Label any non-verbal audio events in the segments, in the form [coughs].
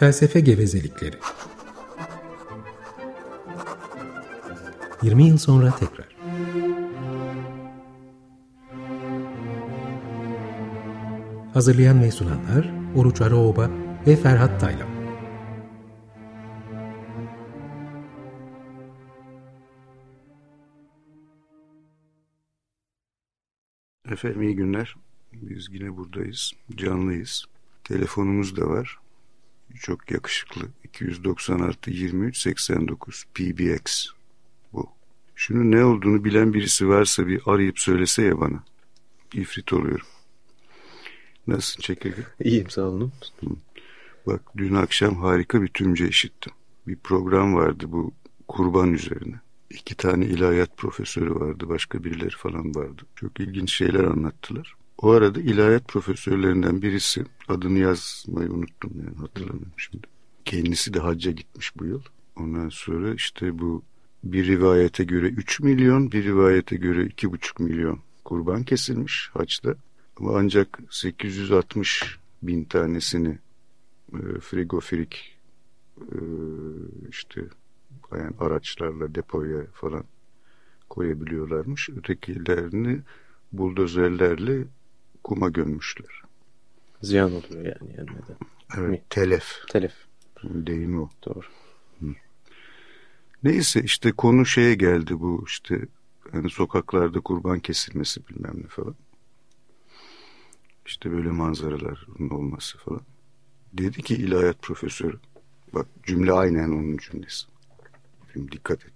Felsefe gevezelikleri. 20 yıl sonra tekrar. Hazırlayan ve sunanlar Oruç Araoba ve Ferhat Taylan. Efendim iyi günler. Biz yine buradayız. Canlıyız. Telefonumuz da var. Çok yakışıklı. 290 artı 23 89 PBX bu. Şunun ne olduğunu bilen birisi varsa bir arayıp söylese ya bana. İfrit oluyorum. Nasılsın çekirge? [laughs] İyiyim sağ olun. Bak dün akşam harika bir tümce işittim. Bir program vardı bu kurban üzerine. İki tane ilahiyat profesörü vardı, başka birileri falan vardı. Çok ilginç şeyler anlattılar. O arada ilahiyat profesörlerinden birisi, adını yazmayı unuttum yani hatırlamıyorum şimdi. Kendisi de hacca gitmiş bu yıl. Ondan sonra işte bu bir rivayete göre 3 milyon, bir rivayete göre 2,5 milyon kurban kesilmiş haçta. Ama ancak 860 bin tanesini e, frigofirik e, işte yani araçlarla depoya falan koyabiliyorlarmış. Ötekilerini buldozerlerle kuma gömmüşler. Ziyan oluyor yani yenmeden. Evet, Mi? telef. Telef. Deyimi o. Doğru. Neyse işte konu şeye geldi bu işte hani sokaklarda kurban kesilmesi bilmem ne falan. İşte böyle manzaraların olması falan. Dedi ki ilahiyat profesörü. Bak cümle aynen onun cümlesi. Şimdi dikkat et.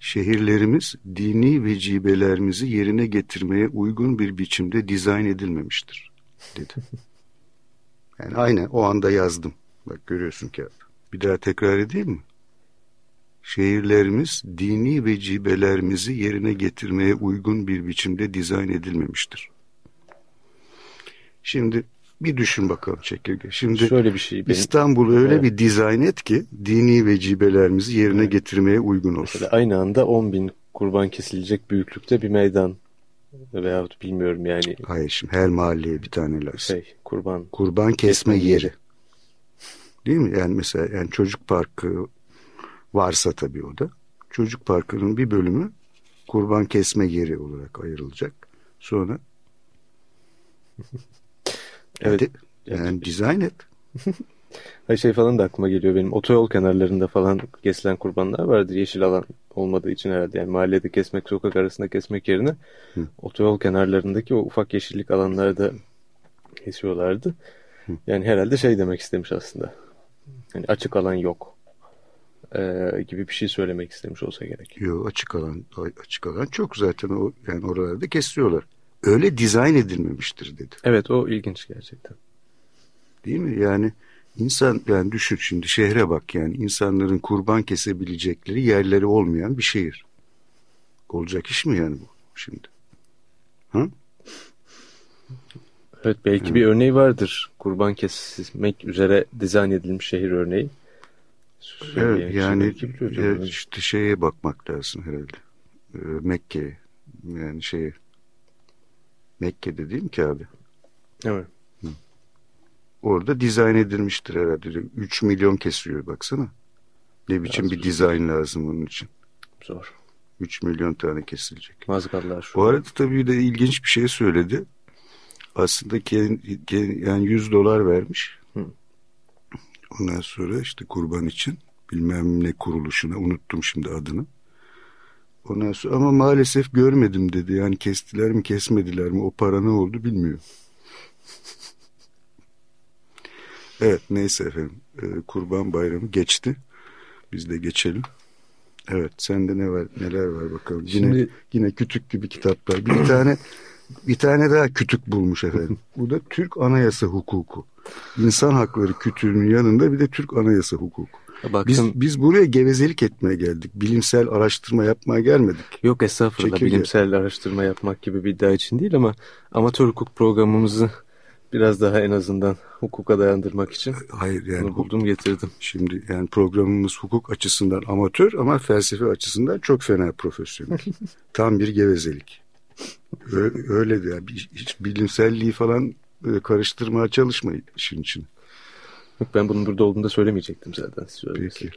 Şehirlerimiz dini vecibelerimizi yerine getirmeye uygun bir biçimde dizayn edilmemiştir dedi. [laughs] Yani aynen o anda yazdım. Bak görüyorsun ki bir daha tekrar edeyim mi? Şehirlerimiz dini vecibelerimizi yerine getirmeye uygun bir biçimde dizayn edilmemiştir. Şimdi bir düşün bakalım çekirge. Şimdi Şöyle bir şey. Benim, İstanbul'u öyle Evet. bir dizayn et ki dini vecibelerimizi yerine getirmeye uygun olsun. mesela aynı anda 10 bin kurban kesilecek büyüklükte bir meydan veyahut bilmiyorum yani Hayır şimdi her mahalleye bir tane lazım. şey kurban Kurban kesme Kesme yeri. yeri. Değil mi? Yani mesela yani çocuk parkı varsa tabii o da. Çocuk parkının bir bölümü kurban kesme yeri olarak ayrılacak. Sonra Evet. hadi, yani dizayn et. [laughs] Hayır şey falan da aklıma geliyor benim. Otoyol kenarlarında falan kesilen kurbanlar vardır. Yeşil alan olmadığı için herhalde. Yani mahallede kesmek, sokak arasında kesmek yerine Hı. otoyol kenarlarındaki o ufak yeşillik alanlarda kesiyorlardı. Yani herhalde şey demek istemiş aslında. Hani açık alan yok. Ee, gibi bir şey söylemek istemiş olsa gerek. Yok açık alan açık alan çok zaten o yani oralarda kesiyorlar. Öyle dizayn edilmemiştir dedi. Evet o ilginç gerçekten. Değil mi? Yani insan yani düşün şimdi şehre bak yani insanların kurban kesebilecekleri yerleri olmayan bir şehir. Olacak iş mi yani bu şimdi? Ha? Evet belki bir örneği vardır. Kurban kesmek üzere dizayn edilmiş şehir örneği. Söyleyen Evet yani e, işte şeye bakmak lazım herhalde. E, Mekke'ye yani şeye Mekke'de değil mi ki abi? Evet. Orada dizayn edilmiştir herhalde. 3 milyon kesiyor baksana. Ne biçim Biraz bir dizayn lazım onun için. Zor. 3 milyon tane kesilecek. Mazgallar şu. Bu arada tabii de ilginç bir şey söyledi. Aslında kendi, kendi- yani 100 dolar vermiş. Hı. Ondan sonra işte kurban için bilmem ne kuruluşuna unuttum şimdi adını. Ondan sonra ama maalesef görmedim dedi. Yani kestiler mi kesmediler mi o para ne oldu bilmiyor. [laughs] evet neyse efendim. Ee, kurban bayramı geçti. Biz de geçelim. Evet sende ne var neler var bakalım. Yine Şimdi- yine kütük gibi kitaplar. Bir tane bir tane daha kütük bulmuş efendim. Bu da Türk Anayasa Hukuku. İnsan hakları kütüğünün yanında bir de Türk Anayasa Hukuku. Biz, Baktım. biz buraya gevezelik etmeye geldik. Bilimsel araştırma yapmaya gelmedik. Yok estağfurullah Çekirge. bilimsel araştırma yapmak gibi bir iddia için değil ama amatör hukuk programımızı biraz daha en azından hukuka dayandırmak için Hayır yani bunu buldum getirdim. şimdi yani programımız hukuk açısından amatör ama felsefe açısından çok fena profesyonel. [laughs] Tam bir gevezelik. Öyle de yani. Hiç bilimselliği falan e, karıştırmaya çalışmayın işin için. Yok ben bunun burada olduğunu da söylemeyecektim zaten. Peki.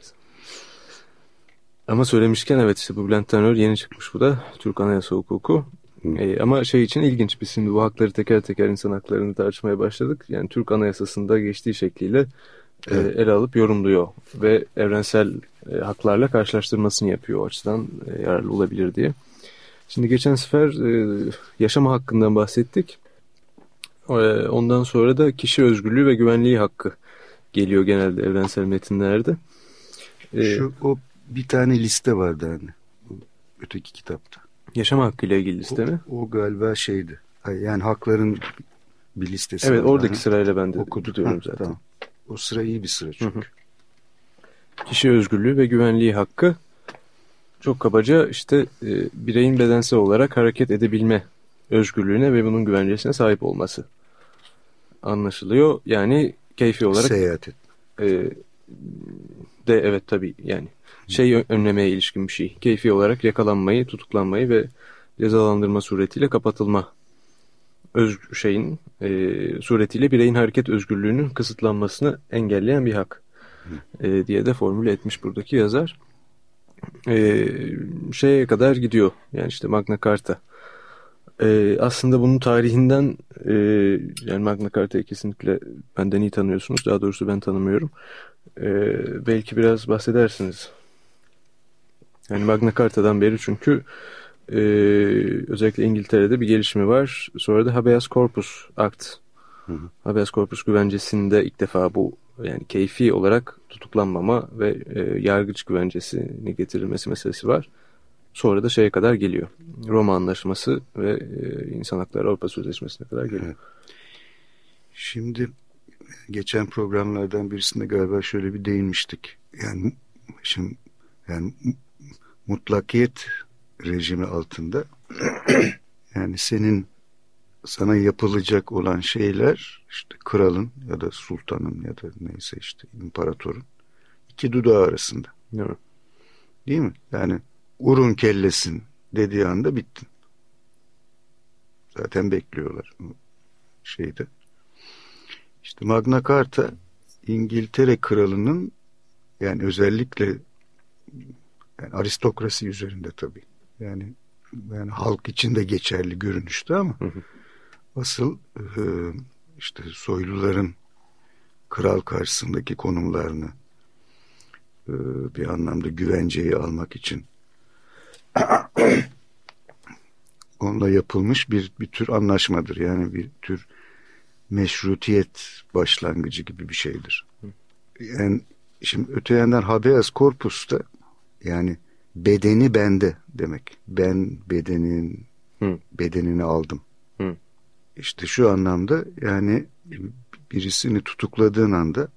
Ama söylemişken evet işte bu Bülent Tanrı yeni çıkmış bu da. Türk Anayasa Hukuku. E, ama şey için ilginç biz şimdi bu hakları teker teker insan haklarını tartışmaya başladık. Yani Türk Anayasası'nda geçtiği şekliyle e, evet. ele alıp yorumluyor ve evrensel e, haklarla karşılaştırmasını yapıyor o açıdan e, yararlı olabilir diye. Şimdi geçen sefer e, yaşama hakkından bahsettik. E, ondan sonra da kişi özgürlüğü ve güvenliği hakkı geliyor genelde evrensel metinlerde. E, Şu o bir tane liste vardı hani öteki kitapta. Yaşam hakkıyla ilgili liste o, mi? O galiba şeydi. Yani hakların bir listesi Evet oradaki hani. sırayla ben de okudum zaten. Tamam. O sıra iyi bir sıra çünkü. Hı hı. Kişi özgürlüğü ve güvenliği hakkı çok kabaca işte e, bireyin bedensel olarak hareket edebilme özgürlüğüne ve bunun güvencesine sahip olması anlaşılıyor. Yani keyfi olarak seyahat et. E, de evet tabii yani şey önlemeye ilişkin bir şey. Keyfi olarak yakalanmayı, tutuklanmayı ve cezalandırma suretiyle kapatılma öz şeyin e, suretiyle bireyin hareket özgürlüğünün kısıtlanmasını engelleyen bir hak e, diye de formüle etmiş buradaki yazar. E, şeye kadar gidiyor yani işte Magna Carta. E, aslında bunun tarihinden e, yani Magna Carta'yı kesinlikle benden iyi tanıyorsunuz. Daha doğrusu ben tanımıyorum. E, belki biraz bahsedersiniz yani Magna Carta'dan beri çünkü e, özellikle İngiltere'de bir gelişme var. Sonra da Habeas Corpus Act. Hı hı. Habeas Corpus güvencesinde ilk defa bu yani keyfi olarak tutuklanmama ve e, yargıç güvencesini getirilmesi meselesi var. Sonra da şeye kadar geliyor. Roma Anlaşması ve e, İnsan Hakları Avrupa Sözleşmesi'ne kadar geliyor. Evet. Şimdi geçen programlardan birisinde galiba şöyle bir değinmiştik. Yani şimdi yani mutlakiyet rejimi altında [clears throat] yani senin sana yapılacak olan şeyler işte kralın ya da sultanın ya da neyse işte imparatorun iki dudağı arasında. Evet. Değil mi? Yani urun kellesin dediği anda bittin. Zaten bekliyorlar şeyde. İşte Magna Carta İngiltere kralının yani özellikle yani aristokrasi üzerinde tabii. Yani yani halk için de geçerli görünüştü ama hı hı. asıl e, işte soyluların kral karşısındaki konumlarını e, bir anlamda güvenceyi almak için [coughs] onunla yapılmış bir bir tür anlaşmadır. Yani bir tür meşrutiyet başlangıcı gibi bir şeydir. Yani şimdi öte yandan habeas corpus'ta yani bedeni bende demek. Ben bedenin Hı. bedenini aldım. Hı. İşte şu anlamda yani birisini tutukladığın anda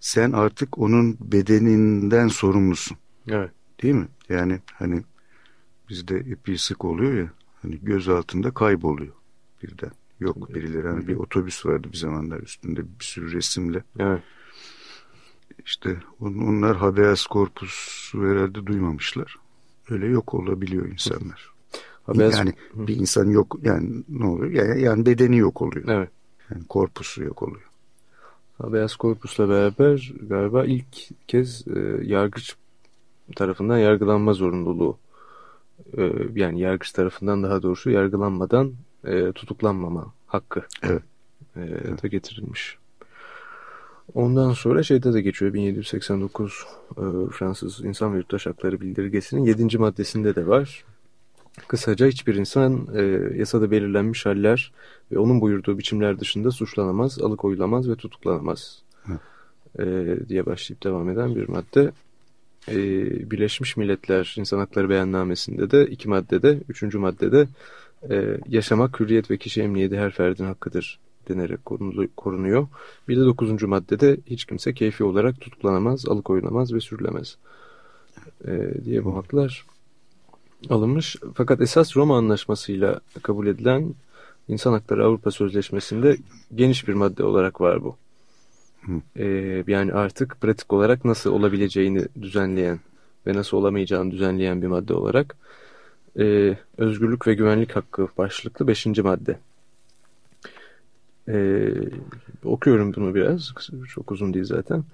sen artık onun bedeninden sorumlusun. Evet. Değil mi? Yani hani bizde epey sık oluyor ya hani göz altında kayboluyor birden. Yok birileri hani bir otobüs vardı bir zamanlar üstünde bir sürü resimle. Evet. İşte onlar habeas corpus herhalde duymamışlar. Öyle yok olabiliyor insanlar. [laughs] Habeas... Yani bir insan yok yani ne oluyor? Yani, yani bedeni yok oluyor. Evet. Yani korpusu yok oluyor. Habeas corpus'la beraber galiba ilk kez e, yargıç tarafından yargılanma zorunluluğu e, yani yargıç tarafından daha doğrusu yargılanmadan e, tutuklanmama hakkı evet. E, evet. da getirilmiş. Ondan sonra şeyde de geçiyor 1789 e, Fransız İnsan ve Yurttaş Hakları Bildirgesi'nin 7. maddesinde de var. Kısaca hiçbir insan e, yasada belirlenmiş haller ve onun buyurduğu biçimler dışında suçlanamaz, alıkoyulamaz ve tutuklanamaz e, diye başlayıp devam eden bir madde. E, Birleşmiş Milletler İnsan Hakları Beyannamesi'nde de iki maddede, üçüncü maddede e, yaşamak, hürriyet ve kişi emniyeti her ferdin hakkıdır denerek korunuyor. Bir de dokuzuncu maddede hiç kimse keyfi olarak tutuklanamaz, alıkoyulamaz ve sürülemez e, diye bu haklar alınmış. Fakat esas Roma Anlaşması'yla kabul edilen İnsan Hakları Avrupa Sözleşmesi'nde geniş bir madde olarak var bu. E, yani artık pratik olarak nasıl olabileceğini düzenleyen ve nasıl olamayacağını düzenleyen bir madde olarak e, özgürlük ve güvenlik hakkı başlıklı beşinci madde Ee, okuyorum bunu biraz. Çok uzun değil zaten.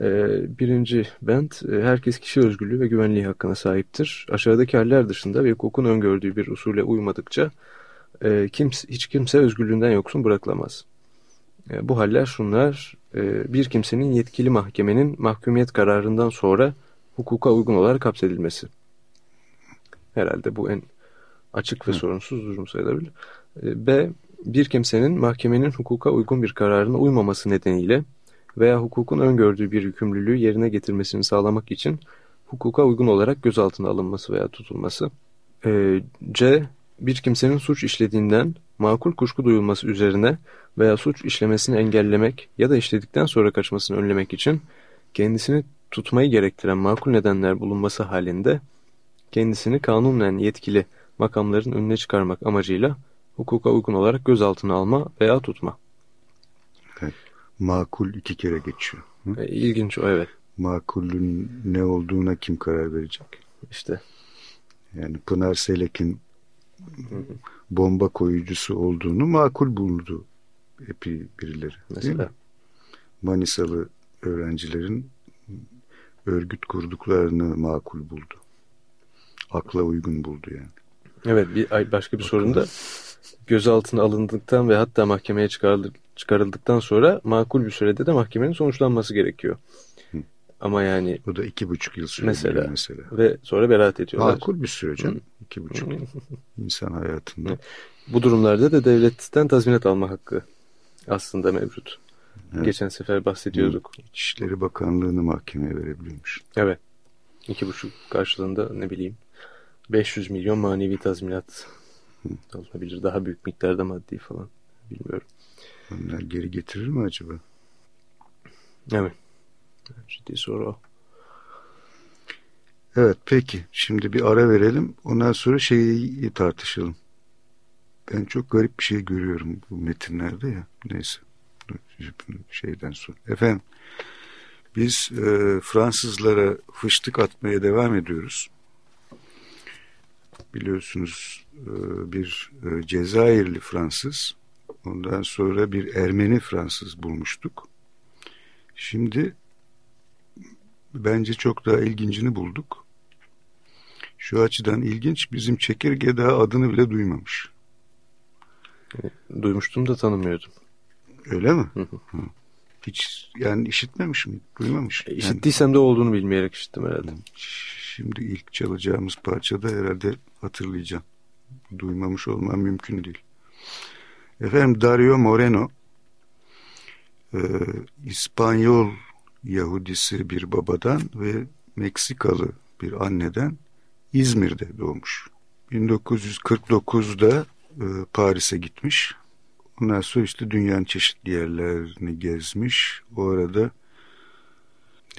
Ee, birinci bent, e, herkes kişi özgürlüğü ve güvenliği hakkına sahiptir. Aşağıdaki haller dışında ve hukukun öngördüğü bir usule uymadıkça e, kimse, hiç kimse özgürlüğünden yoksun bırakılamaz. E, bu haller şunlar, e, bir kimsenin yetkili mahkemenin mahkumiyet kararından sonra hukuka uygun olarak hapsedilmesi. Herhalde bu en açık ve Hı. sorunsuz durum sayılabilir. E, B. Bir kimsenin mahkemenin hukuka uygun bir kararına uymaması nedeniyle veya hukukun öngördüğü bir yükümlülüğü yerine getirmesini sağlamak için hukuka uygun olarak gözaltına alınması veya tutulması. C. Bir kimsenin suç işlediğinden makul kuşku duyulması üzerine veya suç işlemesini engellemek ya da işledikten sonra kaçmasını önlemek için kendisini tutmayı gerektiren makul nedenler bulunması halinde kendisini kanunen yetkili makamların önüne çıkarmak amacıyla hukuka uygun olarak gözaltına alma veya tutma. Evet. Makul iki kere geçiyor. Hı? E, ilginç o evet. Makulün ne olduğuna kim karar verecek? İşte. Yani Pınar Selek'in bomba koyucusu olduğunu makul buldu epi birileri. Mesela. Manisalı öğrencilerin örgüt kurduklarını makul buldu. Akla uygun buldu yani. Evet bir başka bir sorun da gözaltına alındıktan ve hatta mahkemeye çıkarıldıktan sonra makul bir sürede de mahkemenin sonuçlanması gerekiyor. Hı. Ama yani... Bu da iki buçuk yıl sürüyor mesela, mesela. Ve sonra beraat ediyorlar. Makul bir süre canım. İki buçuk yıl. [laughs] insan hayatında. Bu durumlarda da devletten tazminat alma hakkı aslında mevcut. Evet. Geçen sefer bahsediyorduk. İçişleri Bakanlığı'nı mahkemeye verebiliyormuş. Evet. İki buçuk karşılığında ne bileyim 500 milyon manevi tazminat alınabilir. Daha büyük miktarda maddi falan. Bilmiyorum. Onlar geri getirir mi acaba? Evet. Ciddi soru o. Evet peki. Şimdi bir ara verelim. Ondan sonra şeyi tartışalım. Ben çok garip bir şey görüyorum bu metinlerde ya. Neyse. Şeyden sonra. Efendim biz e, Fransızlara fıştık atmaya devam ediyoruz. Biliyorsunuz e, bir e, Cezayirli Fransız, ondan sonra bir Ermeni Fransız bulmuştuk. Şimdi bence çok daha ilgincini bulduk. Şu açıdan ilginç bizim çekirge daha adını bile duymamış. Duymuştum da tanımıyordum. Öyle mi? Hı hı. Hiç yani işitmemiş mi? Duymamış. E, işittiysem yani, de olduğunu bilmeyerek işittim herhalde. Şimdi ilk çalacağımız parçada herhalde hatırlayacağım. Duymamış olmam mümkün değil. Efendim Dario Moreno e, İspanyol Yahudisi bir babadan ve Meksikalı bir anneden İzmir'de doğmuş. 1949'da e, Paris'e gitmiş. Ondan sonra işte dünyanın çeşitli yerlerini gezmiş. O arada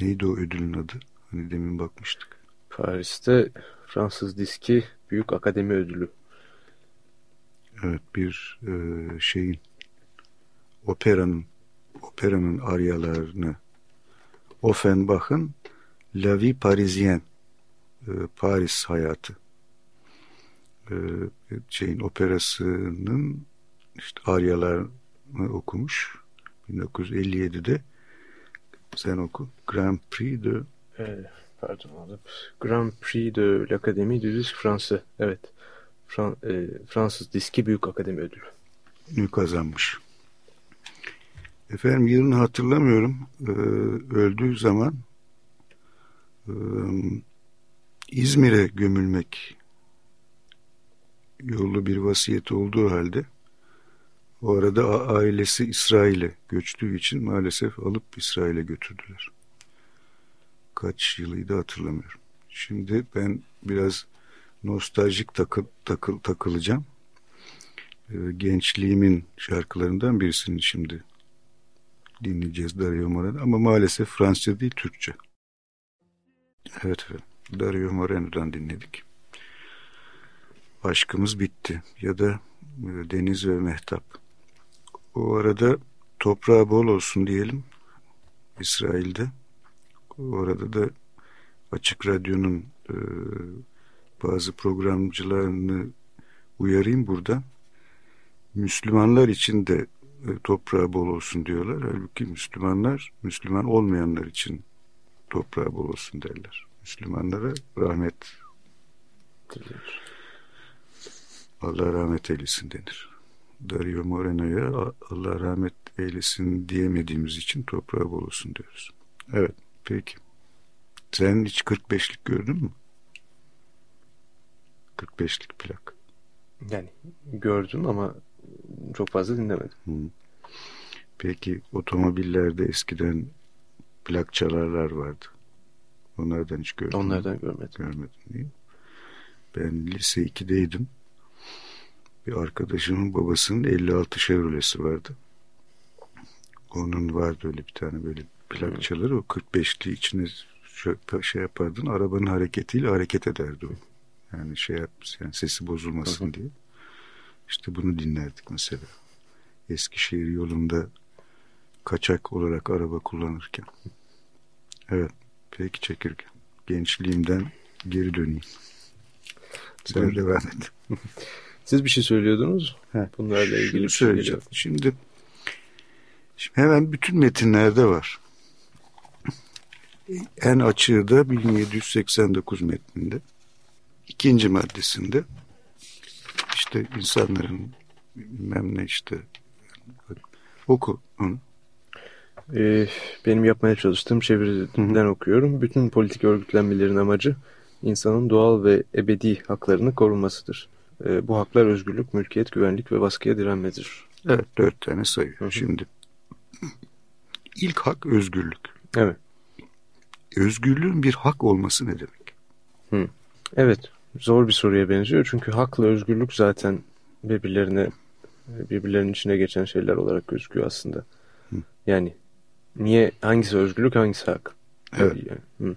neydi o ödülün adı? Hani demin bakmıştık. Paris'te Fransız diski Büyük Akademi Ödülü. Evet bir e, şeyin operanın operanın aryalarını Offenbach'ın La Vie Parisienne e, Paris hayatı. E, şeyin operasının işte aryalarını okumuş. 1957'de sen oku. Grand Prix de evet, pardon Grand Prix de l'Académie du Disque Français. Evet Fran e, Fransız Diski Büyük Akademi Ödülü. Kazanmış efendim yılını hatırlamıyorum ee, öldüğü zaman e, İzmir'e gömülmek yolu bir vasiyet olduğu halde o arada ailesi İsrail'e göçtüğü için maalesef alıp İsrail'e götürdüler. Kaç yılıydı hatırlamıyorum. Şimdi ben biraz nostaljik takıl, takıl, takılacağım. Ee, gençliğimin şarkılarından birisini şimdi dinleyeceğiz Dario Moreno ama maalesef Fransızca değil Türkçe. Evet efendim. Dario Moreno'dan dinledik. Aşkımız bitti ya da e, Deniz ve Mehtap. O arada toprağı bol olsun diyelim İsrail'de. Orada da Açık Radyo'nun e, bazı programcılarını uyarayım burada. Müslümanlar için de toprağı bol olsun diyorlar. Halbuki Müslümanlar Müslüman olmayanlar için toprağı bol olsun derler. Müslümanlara rahmet Allah rahmet eylesin denir. Dario Moreno'ya Allah rahmet eylesin diyemediğimiz için toprağı bol olsun diyoruz. Evet peki. Sen hiç 45'lik gördün mü? 45'lik plak. Yani gördüm ama çok fazla dinlemedim. Hı. Peki otomobillerde eskiden plak çalarlar vardı. Onlardan hiç gördün Onlardan görmedim. Görmedim değil mi? Ben lise 2'deydim. Bir arkadaşımın babasının 56 Chevrolet'si vardı. Onun vardı öyle bir tane böyle plak çalar. O 45'li içine şey yapardın. Arabanın hareketiyle hareket ederdi o. Yani şey yapmış yani sesi bozulmasın diye. İşte bunu dinlerdik mesela. Eskişehir yolunda kaçak olarak araba kullanırken. Evet. Peki çekirge. Gençliğimden geri döneyim. Sen devam et. [laughs] Siz bir şey söylüyordunuz. Heh, Bunlarla ilgili bir şey söyleyeceğim. Şimdi, şimdi hemen bütün metinlerde var. En açığı da 1789 metninde. ikinci maddesinde işte insanların bilmem ne işte oku onu. Ee, benim yapmaya çalıştığım çeviriden okuyorum. Bütün politik örgütlenmelerin amacı insanın doğal ve ebedi haklarını korunmasıdır. Ee, bu haklar özgürlük, mülkiyet, güvenlik ve baskıya direnmedir. Evet dört tane sayıyor. Hı hı. Şimdi ilk hak özgürlük. Evet. Özgürlüğün bir hak olması ne demek? Hı. Evet zor bir soruya benziyor. Çünkü hakla özgürlük zaten birbirlerine birbirlerinin içine geçen şeyler olarak gözüküyor aslında. Hı. Yani niye hangisi özgürlük hangisi hak? Evet. Yani,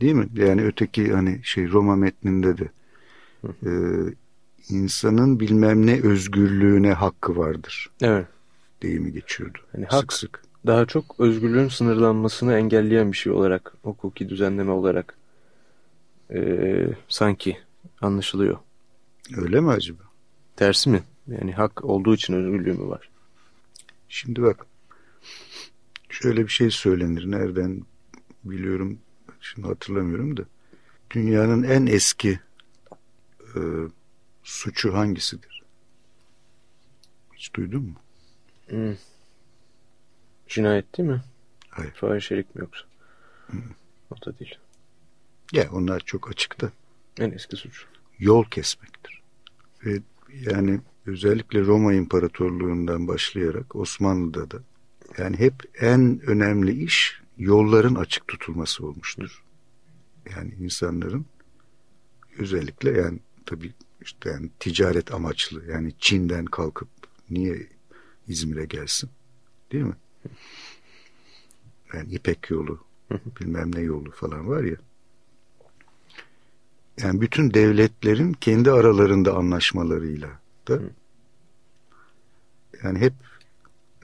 Değil mi? Yani öteki hani şey Roma metninde de e, insanın bilmem ne özgürlüğüne hakkı vardır. Evet. Deyimi geçiyordu. Yani sık hak, sık. Daha çok özgürlüğün sınırlanmasını engelleyen bir şey olarak, hukuki düzenleme olarak e, sanki anlaşılıyor. Öyle mi acaba? Tersi mi? Yani hak olduğu için özgürlüğü mü var? Şimdi bak şöyle bir şey söylenir. Nereden biliyorum şimdi hatırlamıyorum da. Dünyanın en eski e, suçu hangisidir? Hiç duydun mu? Hmm. Cinayet değil mi? Hayır. Fahişelik mi yoksa? Hmm. O da değil. Ya onlar çok açıkta. En eski suç. Yol kesmektir. Ve yani özellikle Roma İmparatorluğundan başlayarak Osmanlı'da da yani hep en önemli iş yolların açık tutulması olmuştur. Yani insanların özellikle yani tabii işte yani ticaret amaçlı yani Çin'den kalkıp niye İzmir'e gelsin değil mi? Yani İpek yolu bilmem ne yolu falan var ya yani bütün devletlerin kendi aralarında anlaşmalarıyla da yani hep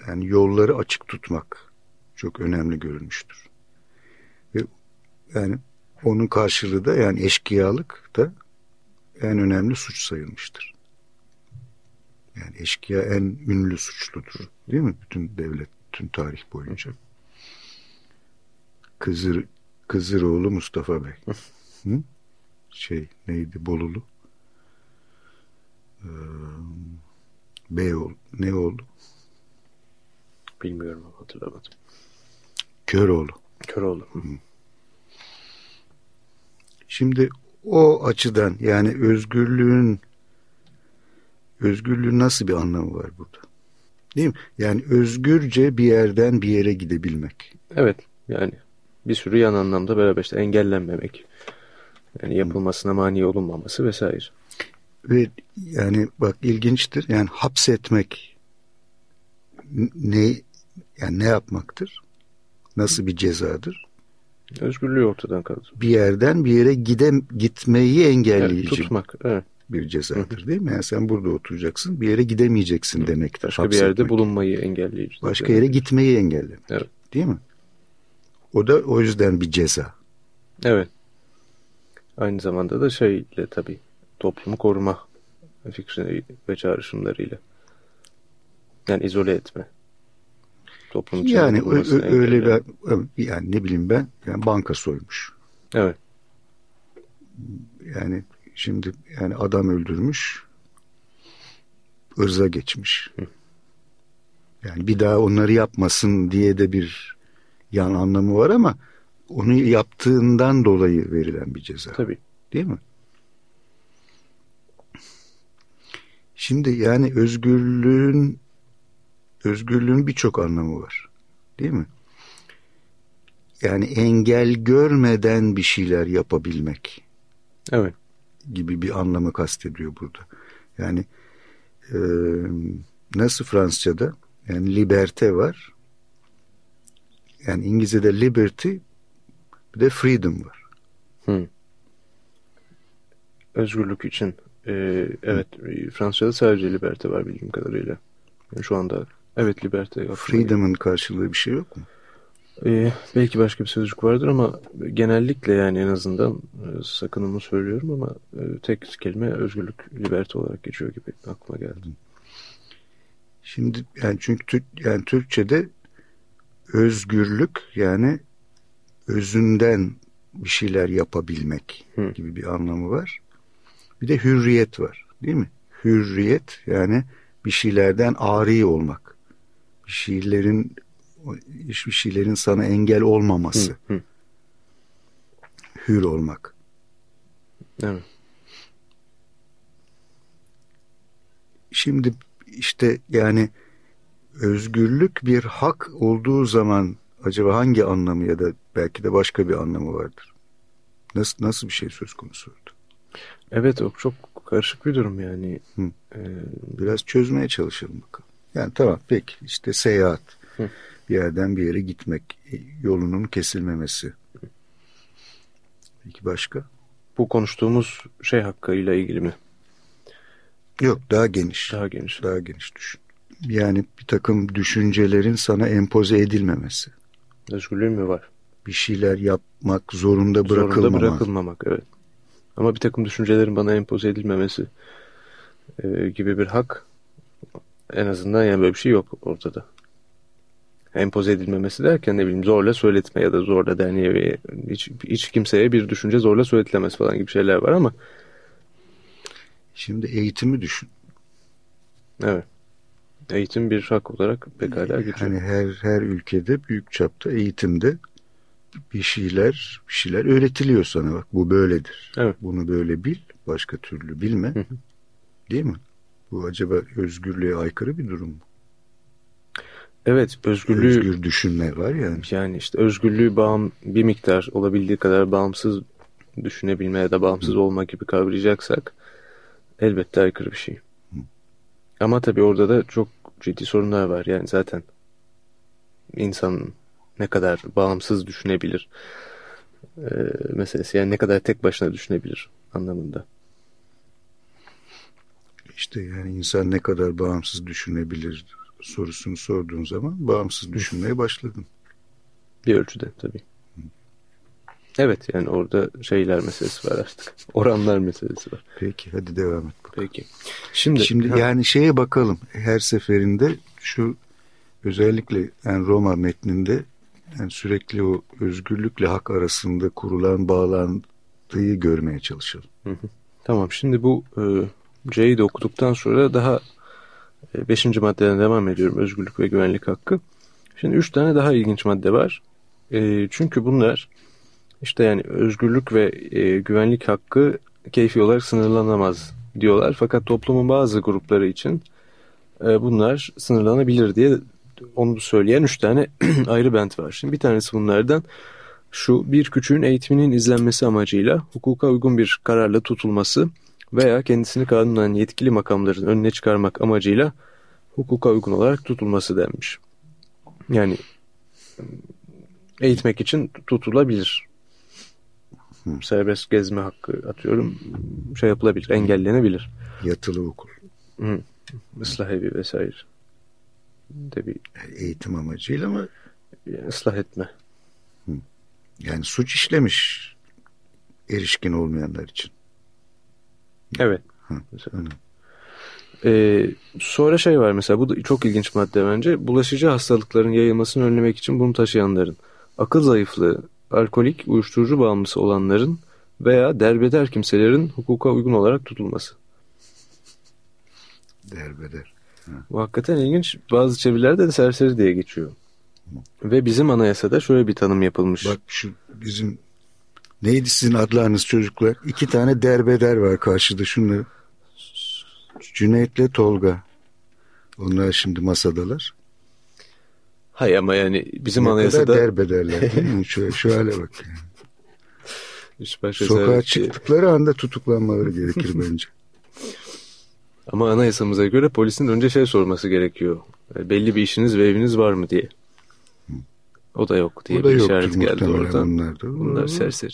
yani yolları açık tutmak çok önemli görülmüştür. Ve yani onun karşılığı da yani eşkıyalık da en önemli suç sayılmıştır. Yani eşkıya en ünlü suçludur. Değil mi? Bütün devlet, bütün tarih boyunca. Kızır, Kızıroğlu Mustafa Bey. [laughs] Hı? Şey neydi? Bolulu. Ee, Beyoğlu. Ne oldu? Bilmiyorum hatırlamadım. Köroğlu. Köroğlu. Hı. Şimdi o açıdan yani özgürlüğün özgürlüğün nasıl bir anlamı var burada? Değil mi? Yani özgürce bir yerden bir yere gidebilmek. Evet yani bir sürü yan anlamda beraber işte engellenmemek. Yani yapılmasına mani olunmaması vesaire. Ve yani bak ilginçtir. Yani hapsetmek ne yani ne yapmaktır? Nasıl bir cezadır? Özgürlüğü ortadan kalır. Bir yerden bir yere gide, gitmeyi engelleyici. Evet, tutmak, evet. Bir cezadır değil mi? Yani sen burada oturacaksın, bir yere gidemeyeceksin Hı. demektir. Başka bir yerde bulunmayı engelleyici. Başka yere gitmeyi engellemek. Evet. Değil mi? O da o yüzden bir ceza. Evet. Aynı zamanda da şeyle tabii toplumu koruma fikri ve çağrışımlarıyla. Yani izole etme. Toplum yani öyle bir yani ne bileyim ben yani banka soymuş. Evet. Yani şimdi yani adam öldürmüş ırza geçmiş. Hı. Yani bir daha onları yapmasın diye de bir yan anlamı var ama onu yaptığından dolayı verilen bir ceza. Tabii. Değil mi? Şimdi yani özgürlüğün özgürlüğün birçok anlamı var. Değil mi? Yani engel görmeden bir şeyler yapabilmek. Evet. Gibi bir anlamı kastediyor burada. Yani e, nasıl Fransızca'da yani liberte var. Yani İngilizce'de liberty bir de freedom var. Hı. Özgürlük için. Ee, evet Fransızca'da sadece liberte var bildiğim kadarıyla. Yani şu anda evet liberte. Freedom'ın karşılığı bir şey yok mu? Ee, belki başka bir sözcük vardır ama genellikle yani en azından e, sakınımı söylüyorum ama e, tek kelime özgürlük, liberte olarak geçiyor gibi aklıma geldi. Şimdi yani çünkü yani Türkçe'de özgürlük yani özünden bir şeyler yapabilmek Hı. gibi bir anlamı var. Bir de hürriyet var değil mi? Hürriyet yani bir şeylerden ari olmak. Bir şeylerin hiçbir şeylerin sana engel olmaması. Hı, hı. Hür olmak. Evet. Şimdi işte yani özgürlük bir hak olduğu zaman acaba hangi anlamı ya da belki de başka bir anlamı vardır? Nasıl nasıl bir şey söz konusu orada? Evet o çok karışık bir durum yani. Hı. Ee, Biraz çözmeye çalışalım bakalım. Yani tamam peki işte seyahat. Hı bir yerden bir yere gitmek, yolunun kesilmemesi. Peki başka? Bu konuştuğumuz şey hakkıyla ilgili mi? Yok daha geniş. Daha geniş. Daha geniş düşün. Yani bir takım düşüncelerin sana empoze edilmemesi. Özgürlüğün mü var? Bir şeyler yapmak zorunda bırakılmamak. Zorunda bırakılmamak evet. Ama bir takım düşüncelerin bana empoze edilmemesi e, gibi bir hak en azından yani böyle bir şey yok ortada empoze edilmemesi derken ne bileyim zorla söyletme ya da zorla derneğe hiç, hiç kimseye bir düşünce zorla söyletilemez falan gibi şeyler var ama şimdi eğitimi düşün. Evet. Eğitim bir hak olarak pekala geçiyor. Hani her her ülkede büyük çapta eğitimde bir şeyler bir şeyler öğretiliyor sana bak bu böyledir. Evet. Bunu böyle bil, başka türlü bilme. Hı hı. Değil mi? Bu acaba özgürlüğe aykırı bir durum mu? Evet özgürlüğü özgür düşünme var ya. Yani işte özgürlüğü bağım bir miktar olabildiği kadar bağımsız düşünebilme ya da bağımsız Hı. olma gibi kavrayacaksak elbette aykırı bir şey. Hı. Ama tabii orada da çok ciddi sorunlar var. Yani zaten insan ne kadar bağımsız düşünebilir e, meselesi. Yani ne kadar tek başına düşünebilir anlamında. İşte yani insan ne kadar bağımsız düşünebilir sorusunu sorduğun zaman bağımsız düşünmeye başladın. Bir ölçüde tabii. Evet yani orada şeyler meselesi var artık. [laughs] Oranlar meselesi var. Peki hadi devam et. Bakalım. Peki. Şimdi, Şimdi ha. yani şeye bakalım. Her seferinde şu özellikle yani Roma metninde yani sürekli o özgürlükle hak arasında kurulan bağlantıyı görmeye çalışalım. Hı hı. Tamam şimdi bu e, C'yi de okuduktan sonra daha e, beşinci maddeden devam ediyorum. Özgürlük ve güvenlik hakkı. Şimdi üç tane daha ilginç madde var. E, çünkü bunlar işte yani özgürlük ve e, güvenlik hakkı keyfi olarak sınırlanamaz diyorlar. Fakat toplumun bazı grupları için e, bunlar sınırlanabilir diye onu söyleyen üç tane [clears throat] ayrı bent var. Şimdi bir tanesi bunlardan şu bir küçüğün eğitiminin izlenmesi amacıyla hukuka uygun bir kararla tutulması veya kendisini kanunen yetkili makamların önüne çıkarmak amacıyla hukuka uygun olarak tutulması denmiş. Yani eğitmek için tutulabilir. Hı. Serbest gezme hakkı atıyorum şey yapılabilir, engellenebilir. Yatılı okul. Hı. Islah evi vesaire. De bir eğitim amacıyla mı? ıslah etme. Hı. Yani suç işlemiş erişkin olmayanlar için. Evet. Hı. Ee, sonra şey var mesela bu da çok ilginç madde bence. Bulaşıcı hastalıkların yayılmasını önlemek için bunu taşıyanların akıl zayıflığı, alkolik, uyuşturucu bağımlısı olanların veya derbeder kimselerin hukuka uygun olarak tutulması. Derbeder. Bu hakikaten ilginç. Bazı çevirilerde de serseri diye geçiyor. Ve bizim anayasada şöyle bir tanım yapılmış. Bak şu bizim neydi sizin adlarınız çocuklar? İki tane derbeder var karşıda şunları. Cüneyt'le Tolga. Onlar şimdi masadalar. Hay ama yani bizim ne anayasada... kadar derbederler değil mi? [laughs] Şu hale bak. Yani. Sokağa çıktıkları anda tutuklanmaları gerekir bence. [laughs] Ama anayasamıza göre polisin önce şey sorması gerekiyor. E, Belli bir işiniz ve eviniz var mı diye. O da yok diye O da bir işaret geldi oradan. bunlar da. Bunlar serseri.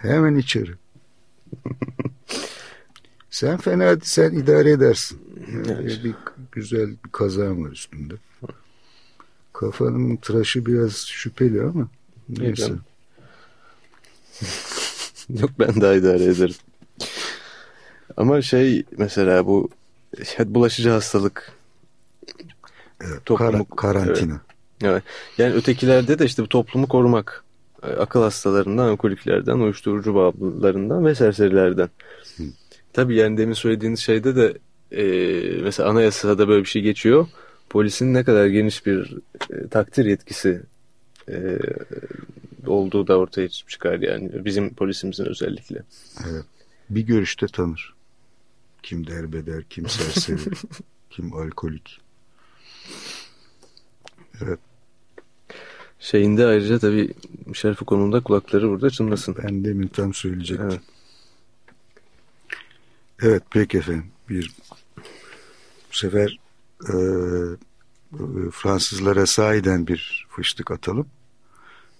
Hemen içeri. [laughs] sen fena sen idare edersin. Yani bir güzel bir kazan var üstünde. Kafanın tıraşı biraz şüpheli ama neyse. [laughs] Yok ben daha idare ederim. Ama şey mesela bu bulaşıcı hastalık Evet, Toplumu- kara- karantina. Evet. Yani ötekilerde de işte bu toplumu korumak. e, Akıl hastalarından, alkoliklerden, uyuşturucu bağımlılarından ve serserilerden. Tabii yani demin söylediğiniz şeyde de e, mesela anayasada böyle bir şey geçiyor. Polisin ne kadar geniş bir e, takdir yetkisi e, olduğu da ortaya çıkar yani. Bizim polisimizin özellikle. Evet. Bir görüşte tanır. Kim derbeder, kim serseri, [laughs] kim alkolik. Evet. Şeyinde ayrıca tabii Michel Foucault'un da kulakları burada çınlasın. Ben demin tam söyleyecektim. Evet. Evet peki efendim. Bir bu sefer e, e, Fransızlara sahiden bir fıştık atalım.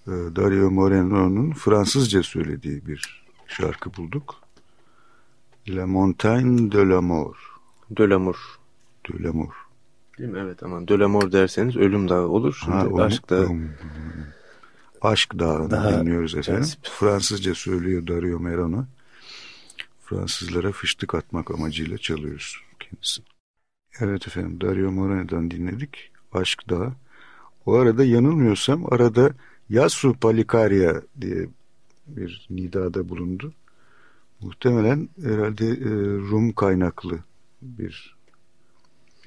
E, Dario Moreno'nun Fransızca söylediği bir şarkı bulduk. La Montagne de l'Amour. De l'amour. De l'Amour. Değil mi? Evet aman De l'amour derseniz ölüm dağı olur. Şimdi Ha, onu- aşk dağı. onu- Aşk Dağı'nı Daha dinliyoruz efendim. cazip. Fransızca söylüyor Dario Moreno. Fransızlara fıştık atmak amacıyla çalıyoruz kendisini. Evet efendim Dario Moreno'dan dinledik. Aşk Dağı. O arada yanılmıyorsam arada Yasu Palikaria diye bir nidada bulundu. Muhtemelen herhalde e, Rum kaynaklı bir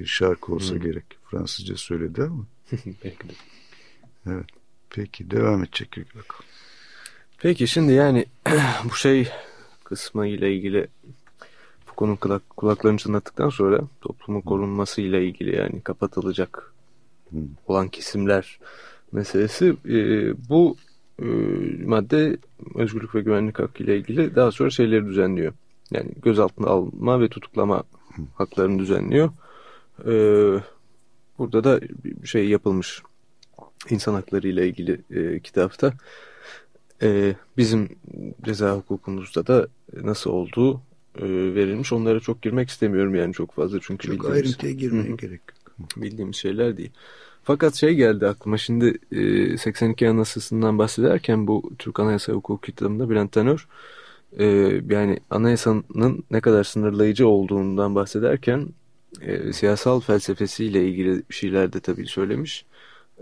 bir şarkı olsa Hmm. gerek. Fransızca söyledi ama. [laughs] Belki de. Peki devam edecek bakalım. Peki şimdi yani [clears throat] bu şey kısmı ile ilgili Foucault'un kulak, kulaklarını çınlattıktan sonra toplumun korunması ile ilgili yani kapatılacak Hmm. olan kesimler meselesi e, bu madde özgürlük ve güvenlik hakkı ile ilgili daha sonra şeyleri düzenliyor. Yani gözaltına alma ve tutuklama haklarını düzenliyor. E, burada da bir şey yapılmış insan hakları ile ilgili e, kitapta. E, bizim ceza hukukumuzda da nasıl olduğu e, verilmiş. Onlara çok girmek istemiyorum yani çok fazla çünkü Çok bildiğimiz- ayrıntıya girmeye Hı hı. gerek yok. Bildiğimiz şeyler değil. Fakat şey geldi aklıma şimdi e, 82 Anayasası'ndan bahsederken bu Türk Anayasa Hukuku kitabında Bülent Tanör e, yani anayasanın ne kadar sınırlayıcı olduğundan bahsederken e, siyasal felsefesiyle ilgili şeyler de tabii söylemiş.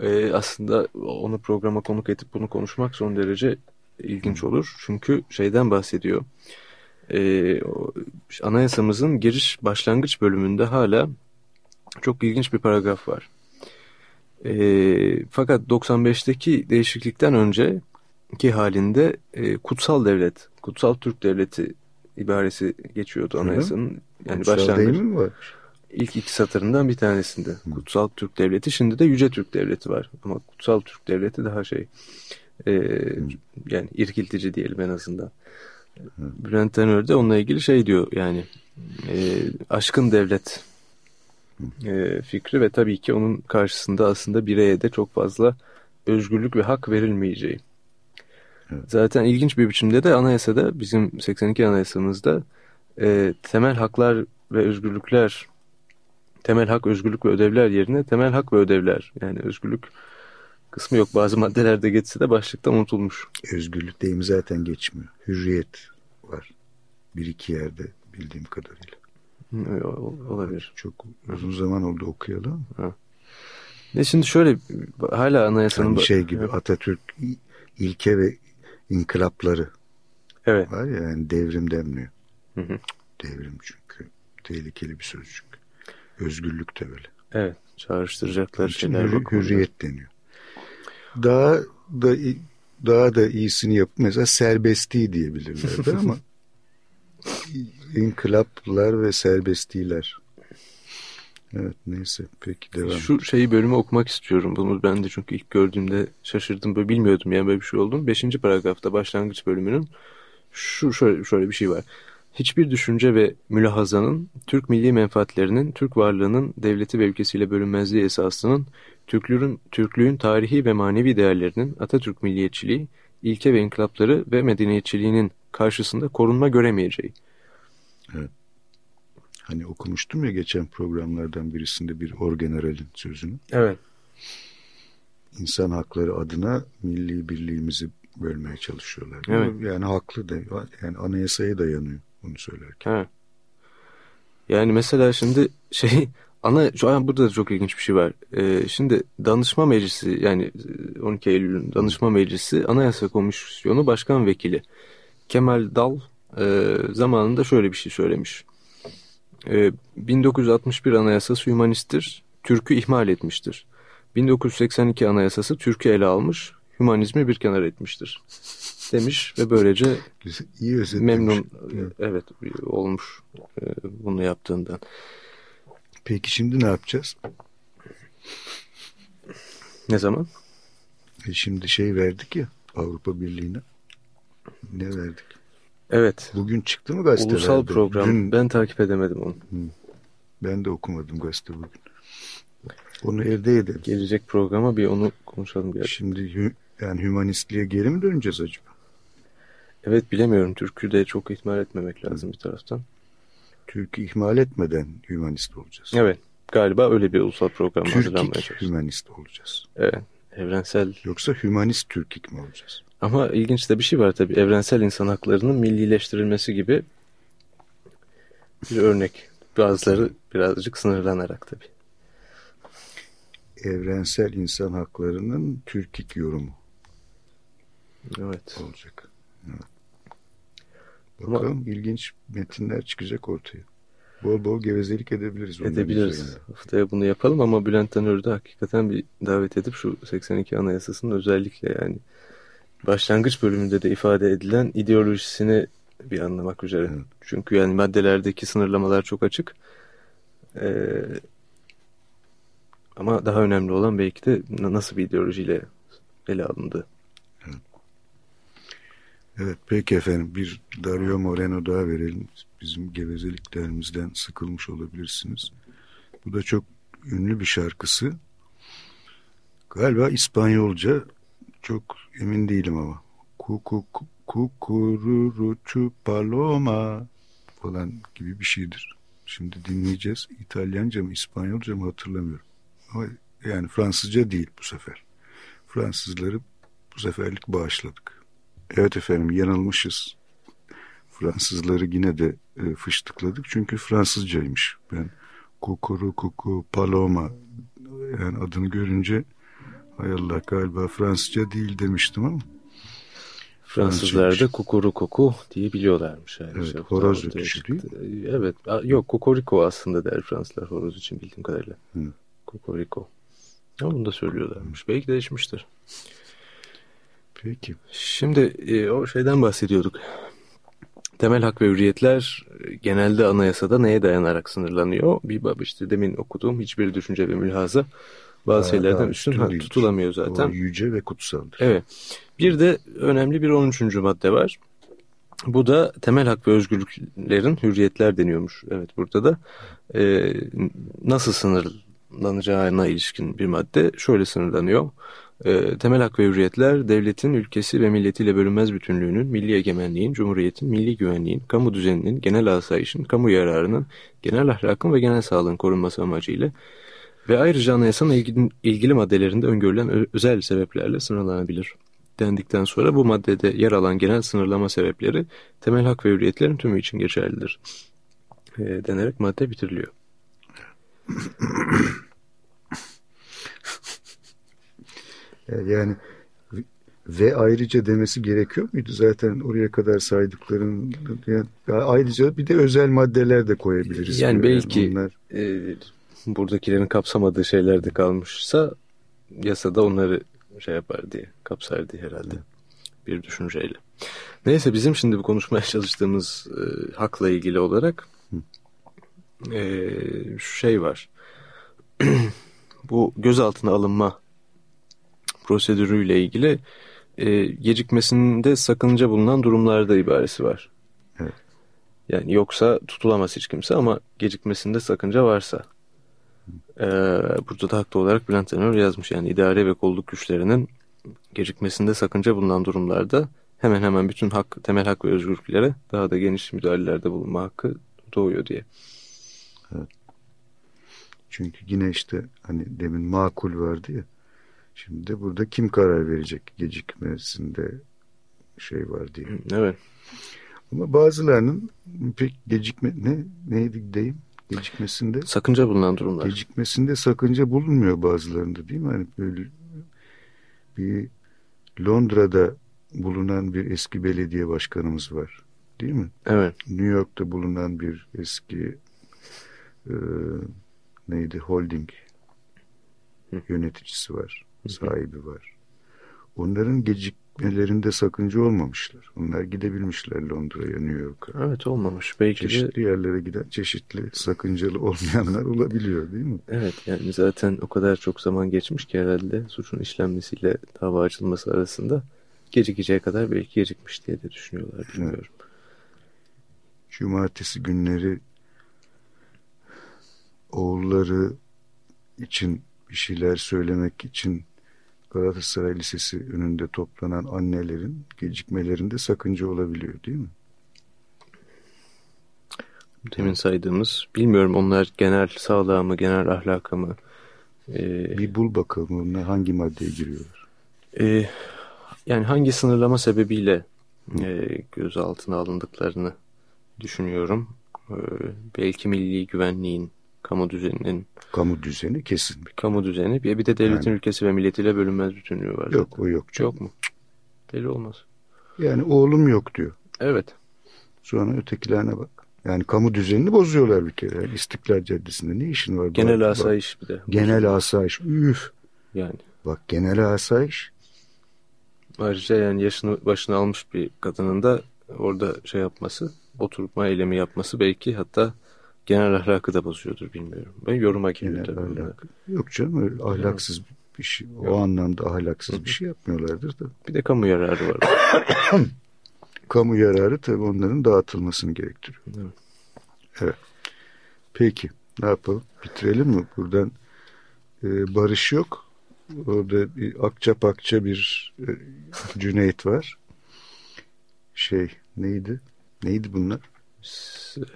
E, aslında onu programa konuk edip bunu konuşmak son derece ilginç olur. Çünkü şeyden bahsediyor. E, anayasamızın giriş başlangıç bölümünde hala çok ilginç bir paragraf var. E, fakat 95'teki değişiklikten önce ki halinde e, kutsal devlet, kutsal Türk devleti ibaresi geçiyordu anayasanın. Yani Kutsal başlangıç değil mi var? ilk iki satırından bir tanesinde. Kutsal Türk devleti şimdi de Yüce Türk devleti var. Ama kutsal Türk devleti daha şey e, yani irkiltici diyelim en azından. Bülent Tanör de onunla ilgili şey diyor yani e, aşkın devlet e, fikri ve tabii ki onun karşısında aslında bireye de çok fazla özgürlük ve hak verilmeyeceği. Evet. Zaten ilginç bir biçimde de anayasada bizim 82 anayasamızda e, temel haklar ve özgürlükler temel hak, özgürlük ve ödevler yerine temel hak ve ödevler yani özgürlük kısmı yok. Bazı maddelerde geçse de başlıkta unutulmuş. Özgürlük deyimi zaten geçmiyor. Hürriyet var. Bir iki yerde bildiğim kadarıyla. Olabilir. Çok uzun zaman oldu okuyalı. Ha. Ne şimdi şöyle hala anayasanın... Yani şey gibi Atatürk ilke ve inkılapları evet. var ya yani devrim denmiyor. Hı hı. Devrim çünkü tehlikeli bir sözcük. Özgürlük de böyle. Evet. Çağrıştıracaklar şeyler hür, Hürriyet deniyor. Daha da daha da iyisini yapıp mesela serbestliği diyebilirlerdi ama [laughs] inkılaplar ve serbestliler. Evet neyse peki devam. Şu şeyi bölümü okumak istiyorum. Bunu ben de çünkü ilk gördüğümde şaşırdım. Böyle bilmiyordum yani böyle bir şey olduğunu. Beşinci paragrafta başlangıç bölümünün şu şöyle, şöyle bir şey var. Hiçbir düşünce ve mülahazanın Türk milli menfaatlerinin, Türk varlığının devleti ve ülkesiyle bölünmezliği esasının, Türklüğün, Türklüğün tarihi ve manevi değerlerinin, Atatürk milliyetçiliği, ilke ve inkılapları ve medeniyetçiliğinin karşısında korunma göremeyeceği. Evet. Hani okumuştum ya geçen programlardan birisinde bir orgeneralin sözünü. Evet. İnsan hakları adına milli birliğimizi bölmeye çalışıyorlar. Evet. Yani haklı da yani anayasaya dayanıyor bunu söylerken. Evet. Yani mesela şimdi şey [laughs] ana şu an burada da çok ilginç bir şey var. Ee, şimdi danışma meclisi yani 12 Eylül'ün danışma meclisi anayasa komisyonu başkan vekili Kemal Dal e, zamanında şöyle bir şey söylemiş. E, 1961 anayasası hümanisttir, Türk'ü ihmal etmiştir. 1982 anayasası Türk'ü ele almış, hümanizmi bir kenar etmiştir demiş ve böylece iyi memnun evet olmuş e, bunu yaptığından. Peki şimdi ne yapacağız? Ne zaman? E şimdi şey verdik ya Avrupa Birliği'ne. Ne verdik? Evet. Bugün çıktı mı gazetelerde? Ulusal program. Dün, ben takip edemedim onu. Ben de okumadım gazete bugün. Onu evde edelim. Gelecek programa bir onu konuşalım. Bir Şimdi yani hümanistliğe geri mi döneceğiz acaba? Evet bilemiyorum. Türk'ü de çok ihmal etmemek lazım Hı. bir taraftan. Türk'ü ihmal etmeden hümanist olacağız. Evet. Galiba öyle bir ulusal program hazırlanmaya çalışıyoruz. hümanist olacağız. Evet. Evrensel. Yoksa hümanist Türkik mi olacağız? Ama ilginç de bir şey var tabii. Evrensel insan haklarının millileştirilmesi gibi bir örnek. Bazıları birazcık sınırlanarak tabii. Evrensel insan haklarının Türkik yorumu. Evet. Olacak. Evet. Bakalım Ama, ilginç metinler çıkacak ortaya. Bol bol gevezelik edebiliriz. Edebiliriz. Haftaya bunu yapalım ama Bülent Tanör'ü de hakikaten bir davet edip şu 82 Anayasası'nın özellikle yani başlangıç bölümünde de ifade edilen ideolojisini bir anlamak üzere. Evet. Çünkü yani maddelerdeki sınırlamalar çok açık. Ee, ama daha önemli olan belki de nasıl bir ideolojiyle ele alındı. Evet. evet peki efendim bir Dario Moreno daha verelim. Bizim gevezeliklerimizden sıkılmış olabilirsiniz. Bu da çok ünlü bir şarkısı. Galiba İspanyolca çok emin değilim ama. Kuku kukururuçu paloma falan gibi bir şeydir. Şimdi dinleyeceğiz. İtalyanca mı İspanyolca mı hatırlamıyorum. Ama yani Fransızca değil bu sefer. Fransızları bu seferlik bağışladık. Evet efendim yanılmışız. Fransızları yine de e, fıştıkladık. Çünkü Fransızcaymış. Ben kukuru kuku paloma yani adını görünce hay Allah galiba Fransızca değil demiştim ama. Fransızlar da kukuru kuku diye biliyorlarmış. Yani evet, şey, horoz ötüşü değil Evet, yok kukoriko aslında der Fransızlar horoz için bildiğim kadarıyla. Hı. Kokoriko. Ama bunu da söylüyorlarmış. Belki değişmiştir. Peki. Şimdi e, o şeyden bahsediyorduk. Temel hak ve hürriyetler e, genelde anayasada neye dayanarak sınırlanıyor? Bir bab işte demin okuduğum hiçbir düşünce ve mülhaza bazı daha, şeylerden üstün ha, tutulamıyor zaten. O yüce ve kutsaldır. Evet. Bir de önemli bir 13. madde var. Bu da temel hak ve özgürlüklerin hürriyetler deniyormuş. Evet burada da e, nasıl sınır sınırlanacağına ilişkin bir madde şöyle sınırlanıyor. E, temel hak ve hürriyetler devletin, ülkesi ve milletiyle bölünmez bütünlüğünün, milli egemenliğin, cumhuriyetin, milli güvenliğin, kamu düzeninin, genel asayişin, kamu yararının, genel ahlakın ve genel sağlığın korunması amacıyla ve ayrıca anayasanın ilgili, ilgili maddelerinde öngörülen özel sebeplerle sınırlanabilir dendikten sonra bu maddede yer alan genel sınırlama sebepleri temel hak ve hürriyetlerin tümü için geçerlidir. e, denerek madde bitiriliyor. [clears throat] yani ve ayrıca demesi gerekiyor muydu? Zaten oraya kadar saydıkların yani ayrıca bir de özel maddeler de koyabiliriz. Yani belki onlar... e, buradakilerin kapsamadığı şeyler de kalmışsa yasada onları şey yapar diye kapsar diye herhalde bir düşünceyle. Neyse bizim şimdi bu konuşmaya çalıştığımız e, hakla ilgili olarak e, şu şey var. [clears throat] bu gözaltına alınma prosedürüyle ilgili e, gecikmesinde sakınca bulunan durumlarda ibaresi var. Evet. Yani yoksa tutulamaz hiç kimse ama gecikmesinde sakınca varsa. E, burada da haklı olarak Bülent Tenör yazmış. Yani idare ve kolluk güçlerinin gecikmesinde sakınca bulunan durumlarda hemen hemen bütün hak, temel hak ve özgürlüklere daha da geniş müdahalelerde bulunma hakkı doğuyor diye. Evet. Çünkü yine işte hani demin makul vardı ya. Şimdi burada kim karar verecek gecikmesinde şey var diye. Evet. Ama bazılarının pek gecikme ne neydi deyim gecikmesinde sakınca bulunan durumlar. Gecikmesinde sakınca bulunmuyor bazılarında değil mi? Hani böyle bir Londra'da bulunan bir eski belediye başkanımız var. Değil mi? Evet. New York'ta bulunan bir eski e, neydi holding yöneticisi var sahibi var. Onların gecikmelerinde sakınca olmamışlar. Onlar gidebilmişler Londra'ya, New York'a. Evet olmamış. Belki çeşitli de... yerlere giden çeşitli sakıncalı olmayanlar olabiliyor değil mi? Evet yani zaten o kadar çok zaman geçmiş ki herhalde suçun işlenmesiyle dava açılması arasında gecikeceği kadar belki gecikmiş diye de düşünüyorlar bilmiyorum. Evet. Cumartesi günleri oğulları için bir şeyler söylemek için Galatasaray Lisesi önünde toplanan annelerin gecikmelerinde sakınca olabiliyor değil mi? Demin saydığımız, bilmiyorum onlar genel sağlığa mı, genel ahlaka mı? Ee, bir bul bakalım hangi maddeye giriyorlar? E, yani hangi sınırlama sebebiyle e, gözaltına alındıklarını düşünüyorum. E, belki milli güvenliğin kamu düzeninin. Kamu düzeni kesin. Bir kamu düzeni. Bir, bir de devletin yani, ülkesi ve milletiyle bölünmez bütünlüğü var. Yok zaten. o yok. Canım. Yok mu? Deli olmaz. Yani oğlum yok diyor. Evet. Sonra ötekilerine bak. Yani kamu düzenini bozuyorlar bir kere. Yani İstiklal Caddesi'nde ne işin var? Genel bak, asayiş bir de. Genel asayiş. Üf. Yani. Bak genel asayiş. Ayrıca yani yaşını başına almış bir kadının da orada şey yapması, oturma eylemi yapması belki hatta genel ahlakı da bozuyordur bilmiyorum. Ben yoruma giriyor tabii. Yok canım öyle ahlaksız bir şey. O Yok. anlamda ahlaksız bir şey yapmıyorlardır da. Bir de kamu yararı var. [coughs] kamu yararı tabii onların dağıtılmasını gerektiriyor. Evet. evet. Peki ne yapalım? Bitirelim mi? Buradan e, barış yok. Orada bir akça pakça bir e, Cüneyt var. Şey neydi? Neydi bunlar?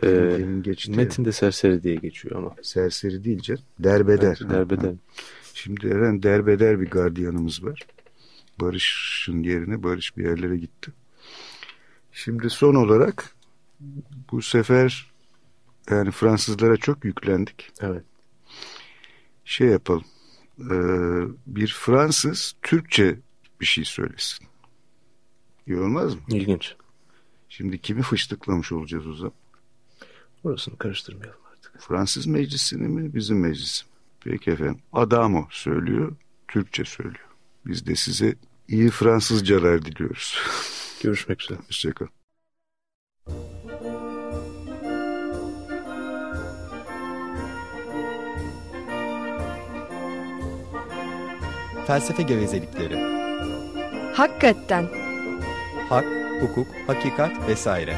E, geçti. Metinde serseri diye geçiyor ama. Serseri değil canım. Derbeder. Evet, derbeder. Ha. Şimdi Eren derbeder bir gardiyanımız var. Barış'ın yerine Barış bir yerlere gitti. Şimdi son olarak bu sefer yani Fransızlara çok yüklendik. Evet. Şey yapalım. E, bir Fransız Türkçe bir şey söylesin. İyi olmaz mı? İlginç. Şimdi kimi fıştıklamış olacağız o zaman? Orasını karıştırmayalım artık. Fransız meclisini mi bizim meclis mi? Peki efendim. Adamo söylüyor, Türkçe söylüyor. Biz de size iyi Fransızcalar diliyoruz. [laughs] Görüşmek üzere. Hoşçakalın. Felsefe gevezelikleri. Hakikaten. Hak, hukuk, hakikat vesaire.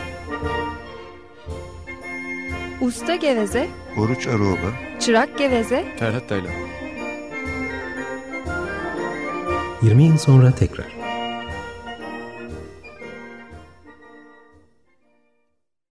Usta Geveze, Oruç Aroğlu, Çırak Geveze, Ferhat Taylan. 20 yıl sonra tekrar.